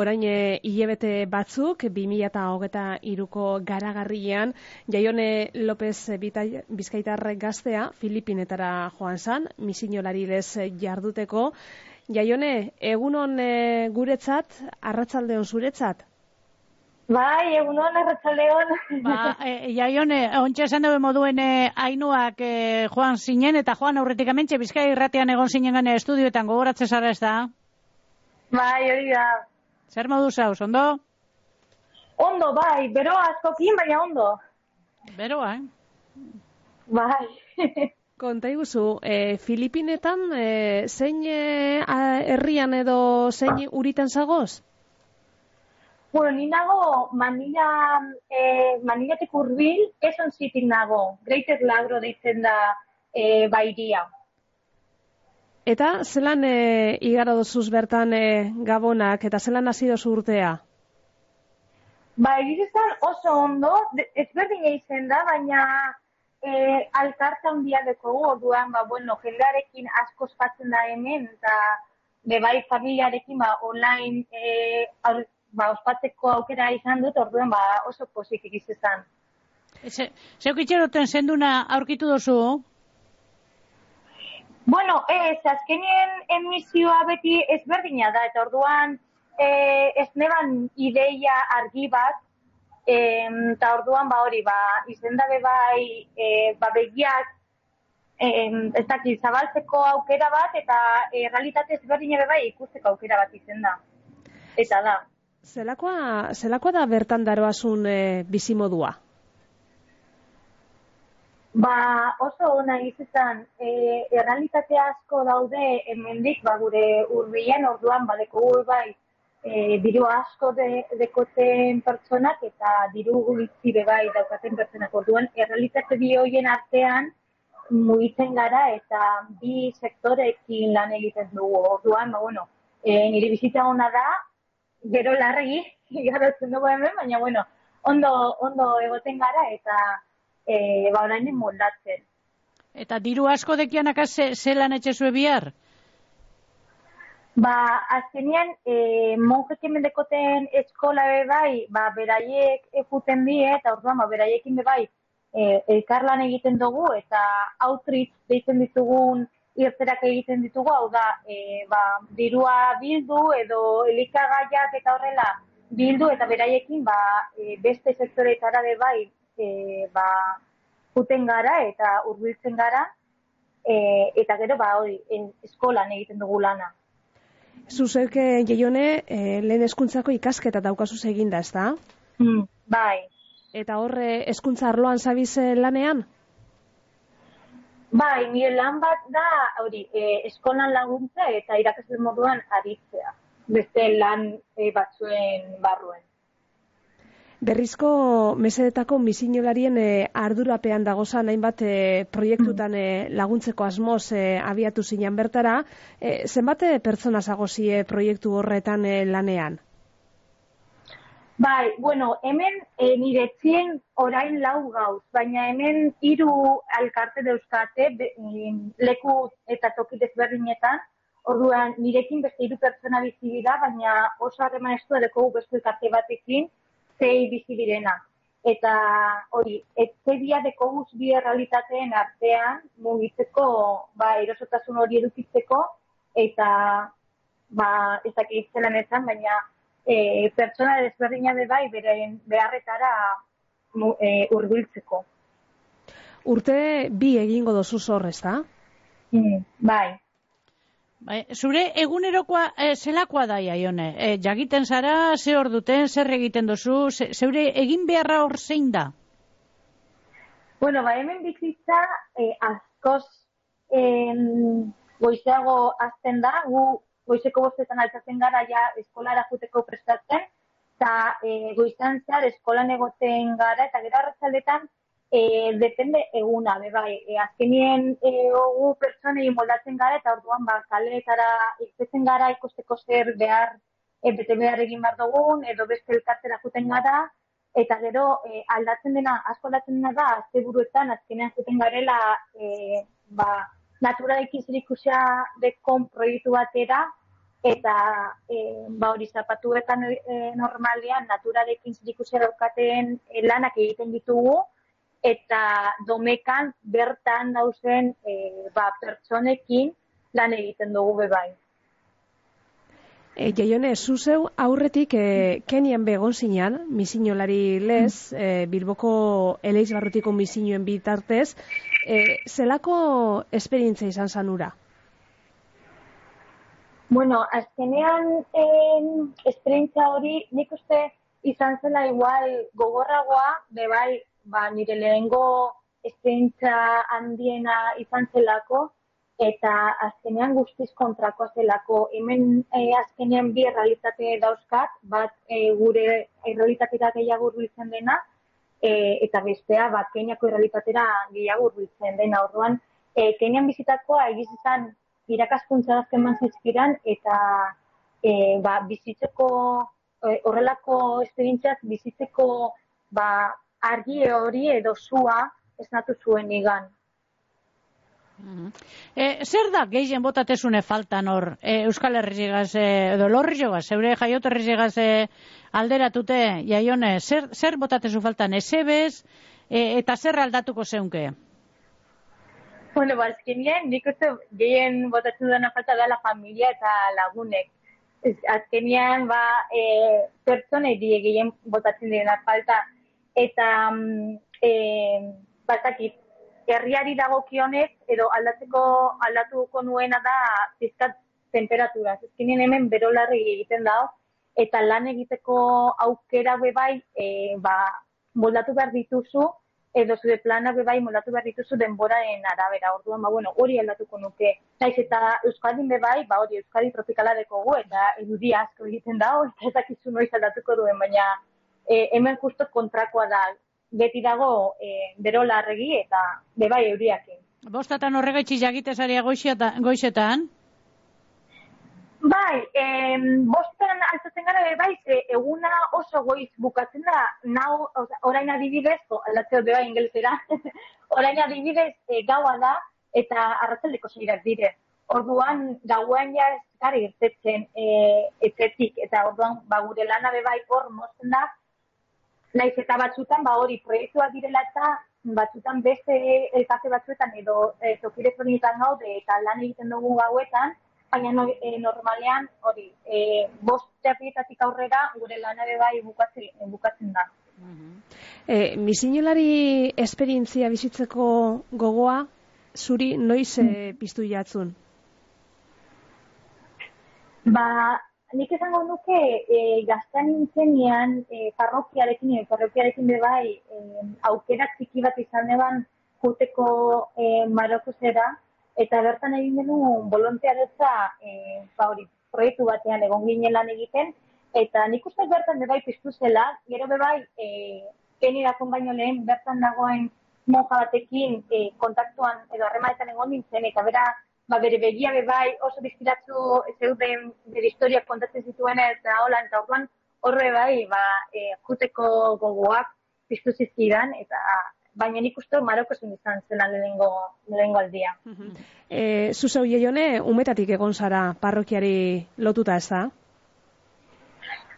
orain e, hilebete batzuk, 2008ko garagarrian, Jaione López Bizkaitar gaztea Filipinetara joan zan, misinolari lez jarduteko. Jaione, egunon e, guretzat, arratsaldeon zuretzat? Bai, egunon arratsaldeon. Ba, e, jaione, ontsa esan dugu moduen e, ainuak e, joan zinen, eta joan aurretik amentxe, bizkai irratean egon zinen gane estudioetan gogoratzen zara ez da? Bai, hori da. Zer modu zauz, ondo? Ondo, bai, bero askokin, baina ondo. Beroa, eh? Bai. Konta iguzu, e, Filipinetan e, zein e, a- herrian edo zein uritan zagoz? bueno, ni nago Manila, eh, Manilatik urbil, eson zitik nago. Greater Lagro deitzen da eh, bairia. Eta zelan e, igaro dozuz bertan e, gabonak, eta zelan hasi dozu urtea? Ba, egizan oso ondo, ezberdin eizen da, baina eh, alkartan biadeko orduan, ba, bueno, jendearekin asko ospatzen da hemen, eta be bai familiarekin ba, online eh, aur, ba, ospatzeko aukera izan dut, orduan ba, oso pozik egizan. Ze, zeuk itxeroten zenduna aurkitu dozu? Bueno, ez, azkenien emisioa beti ezberdina da, eta orduan eh, ez neban ideia argi bat, eta orduan ba hori, ba, izen dabe bai, eh, ba, begiak, em, ez dakit, zabaltzeko aukera bat, eta eh, realitate ezberdina be bai ikusteko aukera bat izen da. Eta da. Zelakoa, zelakoa da bertan daroazun e, bizimodua? Ba, oso ona izetan, e, errealitate asko daude hemendik ba, gure urbilen, orduan badeko bai e, diru asko de, dekoten pertsonak eta diru be bai daukaten pertsonak orduan, errealitate bi hoien artean mugitzen gara eta bi sektorekin lan egiten dugu. Orduan, ba, bueno, e, nire bizitza ona da, gero larregi, igarotzen dugu hemen, baina, bueno, ondo, ondo egoten gara eta e, ba, orain moldatzen. Eta diru asko dekianak ze, zelan etxezue bihar? Ba, azkenean, e, monjek hemen dekoten eskola be bai, ba, beraiek ekuten die, eta orduan, ba, beraiekin be bai, e, elkarlan egiten dugu, eta outreach deitzen ditugun irterak egiten ditugu, hau da, e, ba, dirua bildu, edo elikagaiak eta horrela bildu, eta beraiekin, ba, e, beste sektoretara be bai, e, ba, juten gara eta hurbiltzen gara, e, eta gero, ba, hori, eskolan egiten dugu lana. Zuzek, e, Jaione, e, lehen eskuntzako ikasketa daukazuz eginda, ez da? Mm, bai. Eta horre eskuntza arloan zabiz e, lanean? Bai, nire lan bat da, hori, e, eskolan laguntza eta irakasle moduan aritzea. Beste lan e, batzuen barruen. Berrizko mesedetako misinolarien e, ardurapean dagozan hainbat e, proiektutan e, laguntzeko asmoz e, abiatu zinan bertara, e, zenbat e, pertsona zagozie proiektu horretan e, lanean? Bai, bueno, hemen e, nire etzien orain lau gauz, baina hemen hiru alkarte dauzkate em, leku eta toki desberdinetan, orduan nirekin beste hiru pertsona bizi dira, baina oso harreman estua dekogu beste elkarte batekin, zei bizi direna. Eta hori, etzedia dekoguz bi errealitateen artean mugitzeko, ba, erosotasun hori edukitzeko, eta ba, ez dakit zelan esan, baina e, pertsona desberdina be bai beren beharretara e, hurbiltzeko. Urte bi egingo dozu zor, ez da? Mm, bai. Bai, zure egunerokoa e, zelakoa da, jaione? E, jakiten zara, ze hor duten, zer egiten duzu, ze, zeure egin beharra hor zein da? Bueno, ba, hemen bizitza e, askoz em, goizeago azten da, gu goizeko bostetan altzatzen gara ja eskolara juteko prestatzen, eta e, goizan zehar eskolan egoten gara, eta gero arratzaldetan e, depende eguna, be bai, e, azkenien e, gu pertsonei moldatzen gara, eta orduan ba, kaleetara irtetzen gara ikusteko zer behar, e, bete behar egin behar dugun, edo beste elkartera juten gara, eta gero e, aldatzen dena, asko aldatzen dena da, asteburuetan azkenean zuten garela, e, ba, natura ikiz ikusia dekon proiektu batera, eta e, ba hori zapatuetan e, normalean naturarekin zirikusia daukaten lanak egiten ditugu, eta domekan bertan dauzen e, ba, pertsonekin lan egiten dugu bebai. E, Jaione, zuzeu aurretik e, Kenian begon zinean, misinolari lez, e, Bilboko eleiz barrutiko misinuen bitartez, e, zelako esperientzia izan zanura? Bueno, azkenean eh, esperientzia hori nik uste izan zela igual gogorragoa, bebai, ba, nire lehengo esperientzia handiena izan zelako, eta azkenean guztiz kontrakoa zelako. Hemen eh, azkenean bi realitate dauzkat, bat eh, gure realitatera gehiago urbiltzen dena, eh, eta bestea, bat Keniako realitatera gehiago urbiltzen dena. Orduan, eh, Kenian bizitakoa egiz izan irakaskuntza azken zizkiran, eta e, ba, bizitzeko e, horrelako esperientziak bizitzeko ba, argi hori edo zua esnatu zuen igan. E, zer da gehien botatezune faltan hor e, Euskal Herrizigaz e, edo Lorrizogaz, zeure jaiot Herrizigaz e, alderatute, jaione, zer, zer botatezu faltan esebez e, eta zer aldatuko zeunke? Bueno, ba, azkenean, nik uste gehien botatzen dena falta da la familia eta lagunek. Azkenean, ba, e, pertsonei die gehien botatzen dena falta. Eta, e, batakit, herriari dagokionez, edo aldatzeko aldatuko nuena da pizkat temperatura. Azkenean hemen berolarri egiten da, eta lan egiteko aukera bebai, e, ba, moldatu behar dituzu, edo zure planak bai moldatu behar dituzu denboraren arabera. Orduan, ba, bueno, hori aldatuko nuke. Naiz eta Euskadin bai, ba, hori Euskadi tropikala gu, eta edudi asko egiten da, eta ez dakizu noiz aldatuko duen, baina e, hemen justo kontrakoa da. Beti dago e, bero larregi eta bebai euriakin. Bostatan horregaitzi jagitezaria goixetan? Bai, em, bostean altzatzen gara, bai, e, eguna oso goiz bukatzen da, nau, orain adibidez, aldatzeo bai ingelesera, orain adibidez e, gaua da, eta arratzaldeko zeirak dire. Orduan, gauan ja ez gara irtetzen e, etzetik, eta orduan, ba, gure lana bai hor mozten da, naiz eta batzutan, ba, hori proiektua direla eta batzutan beste elkate batzuetan edo e, tokire gaude eta lan egiten dugu gauetan, baina no, e, normalean hori e, bost txapietatik aurrera gure lanare bai bukatzen, bukatzen da. E, misinolari esperientzia bizitzeko gogoa zuri noiz e, piztu jatzun? Ba, nik esango nuke e, gaztan nintzenean e, parrokiarekin, e, parrokiarekin bebai e, aukerak txiki bat izan eban juteko e, marokosera, eta bertan egin genuen volontearetza e, ba hori, proiektu batean egon ginen lan egiten, eta nik uste bertan bebai piztu zela, gero bebai e, kenidakon baino lehen bertan dagoen monja batekin e, kontaktuan edo harremanetan egon nintzen, eta bera ba, bere begia bebai oso bizkiratzu zeuden bere historiak kontatzen zituen eta hola, eta orduan horre bai, ba, e, juteko gogoak piztu zizkidan, eta baina nik uste Maroko zen izan zela lehenengo, lehenengo aldia. E, Zuzeu jone, umetatik egon zara parrokiari lotuta ez da?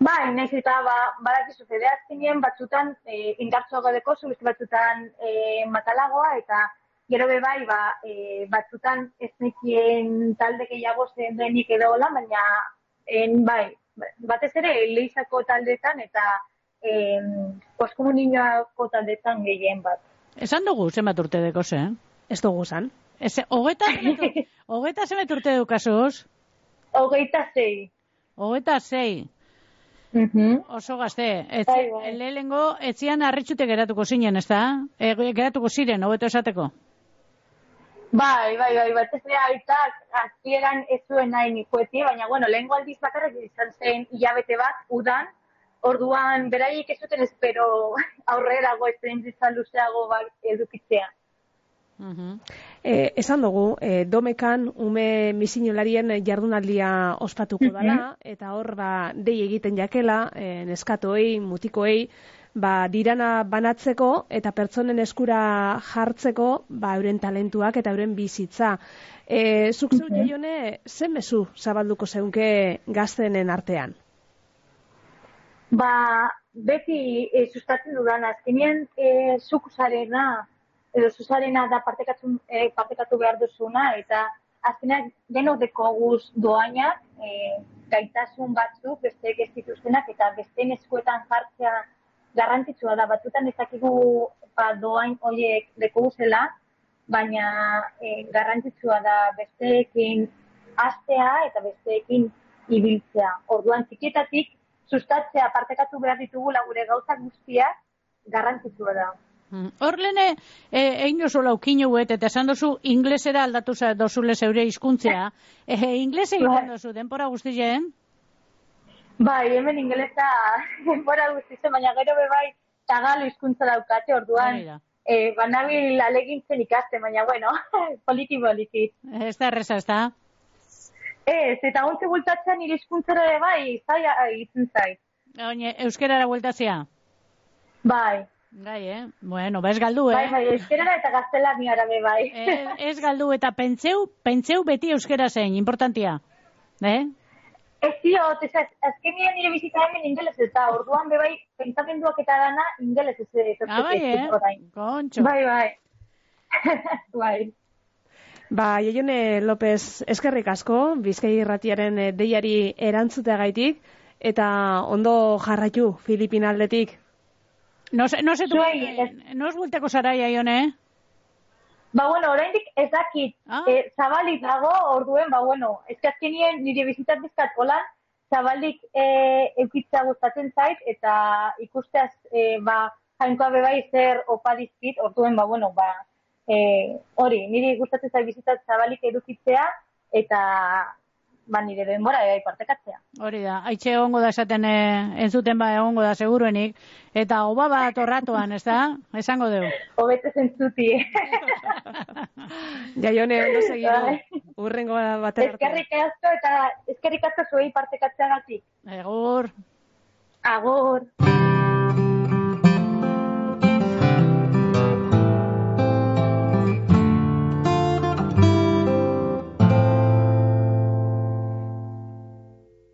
Bai, nahiz eta ba, badakizu fede azkenien batzutan e, indartzoa godeko, zubizte batzutan e, matalagoa, eta gero be bai, ba, e, batzutan ez nekien talde gehiago zen denik edo hola, baina en, bai, batez ere leizako taldetan eta em, poskomunioako taldetan gehien bat. Esan dugu, zenbat urte deko ze, eh? Ez dugu zan. Ez, hogeta, hogeta zenbat urte dukazuz? Hogeita zei. Hogeita zei. Mm Oso gazte, ez, bai, bai. lehengo etzian arritxute geratuko zinen, ez da? E, geratuko ziren, hobeto esateko? Bai, bai, bai, bat ez dira aitak, azieran ez zuen nahi nikoetie, baina, bueno, lehengo aldiz bakarrik izan zen hilabete bat, udan, Orduan, beraiek ez zuten espero aurrera goetzen ditzan luzeago ba, edukitzea. E, esan dugu, e, domekan ume misinolarien jardunaldia ospatuko dala, eta hor ba, dei egiten jakela, e, neskatoei, mutikoei, ba, dirana banatzeko eta pertsonen eskura jartzeko ba, euren talentuak eta euren bizitza. E, zuk zeu Mhm. jaione, zen mezu zabalduko zeunke gaztenen artean? Ba, beti e, sustatzen dudan, azkenean e, zuk zarena, edo zuzarena da partekatzen, e, partekatu behar duzuna, eta azkenean denok dekoguz doainak, e, gaitasun batzuk, besteek ez dituztenak, eta besteen eskuetan jartzea garrantzitsua da. Batzutan ez dakigu ba, doain horiek dekoguzela, baina e, garrantzitsua da besteekin astea eta besteekin ibiltzea. Orduan txikietatik sustatzea partekatu behar ditugula gure gauzak guztiak garrantzitsua da. Mm. Hor lene, e, egin duzu laukinu huet, eta esan duzu inglesera aldatu dozule zeure hizkuntzea. E, inglese egiten Bai. duzu, denpora guztien? Bai, hemen ingelesa denbora guztizen, baina gero be bai tagalo hizkuntza daukate, orduan Hori da. e, banabil alegintzen ikasten, baina bueno, poliki poliki. Ez da erreza, ez da? Ez, eta ontze bultatzen nire hizkuntzara ere bai, zaila egiten zait. Oine, euskerara bueltazia? Bai, Gai, eh? Bueno, ba ez galdu, eh? bai, bai, euskerara eta gaztelaniara be bai. Ez, ez galdu eta pentseu, pentseu beti euskera zein, importantia. Eh? Ez diot, ez az- azkenean nire bizita hemen ingeles eta orduan be bai pentsamenduak eta dana ingeles ez ez Ah, bai, eh? orain. Kontxo. Bai, bai. bai. Ba, Jaione López, eskerrik asko, Bizkai irratiaren eh, deiari erantzuteagaitik, eta ondo jarraitu Filipinaldetik. No se, no se tu, Zuei, ez- no Ba, bueno, oraindik ez dakit Ah. eh, zabalik dago, orduen, ba, bueno, azkenien nire bizitat bizkat holan, zabalik eh, eukitza gustatzen zait, eta ikusteaz, eh, ba, jainkoa bebai zer opa dizkit, orduen, ba, bueno, ba, eh, hori, niri gustatzen zait bizitat zabalik edukitzea, eta, ba, nire denbora bai partekatzea. Hori da, haitxe egongo da esaten eh, entzuten ba egongo da seguruenik. Eta oba bat orratuan, ez da? Esango dugu. Hobete zentzuti. Jaione, ondo segiru, Bai. urrengo batera arte. eskerrik asko eta eskerrik asko zuei partekatzeagatik. Egur. Agur.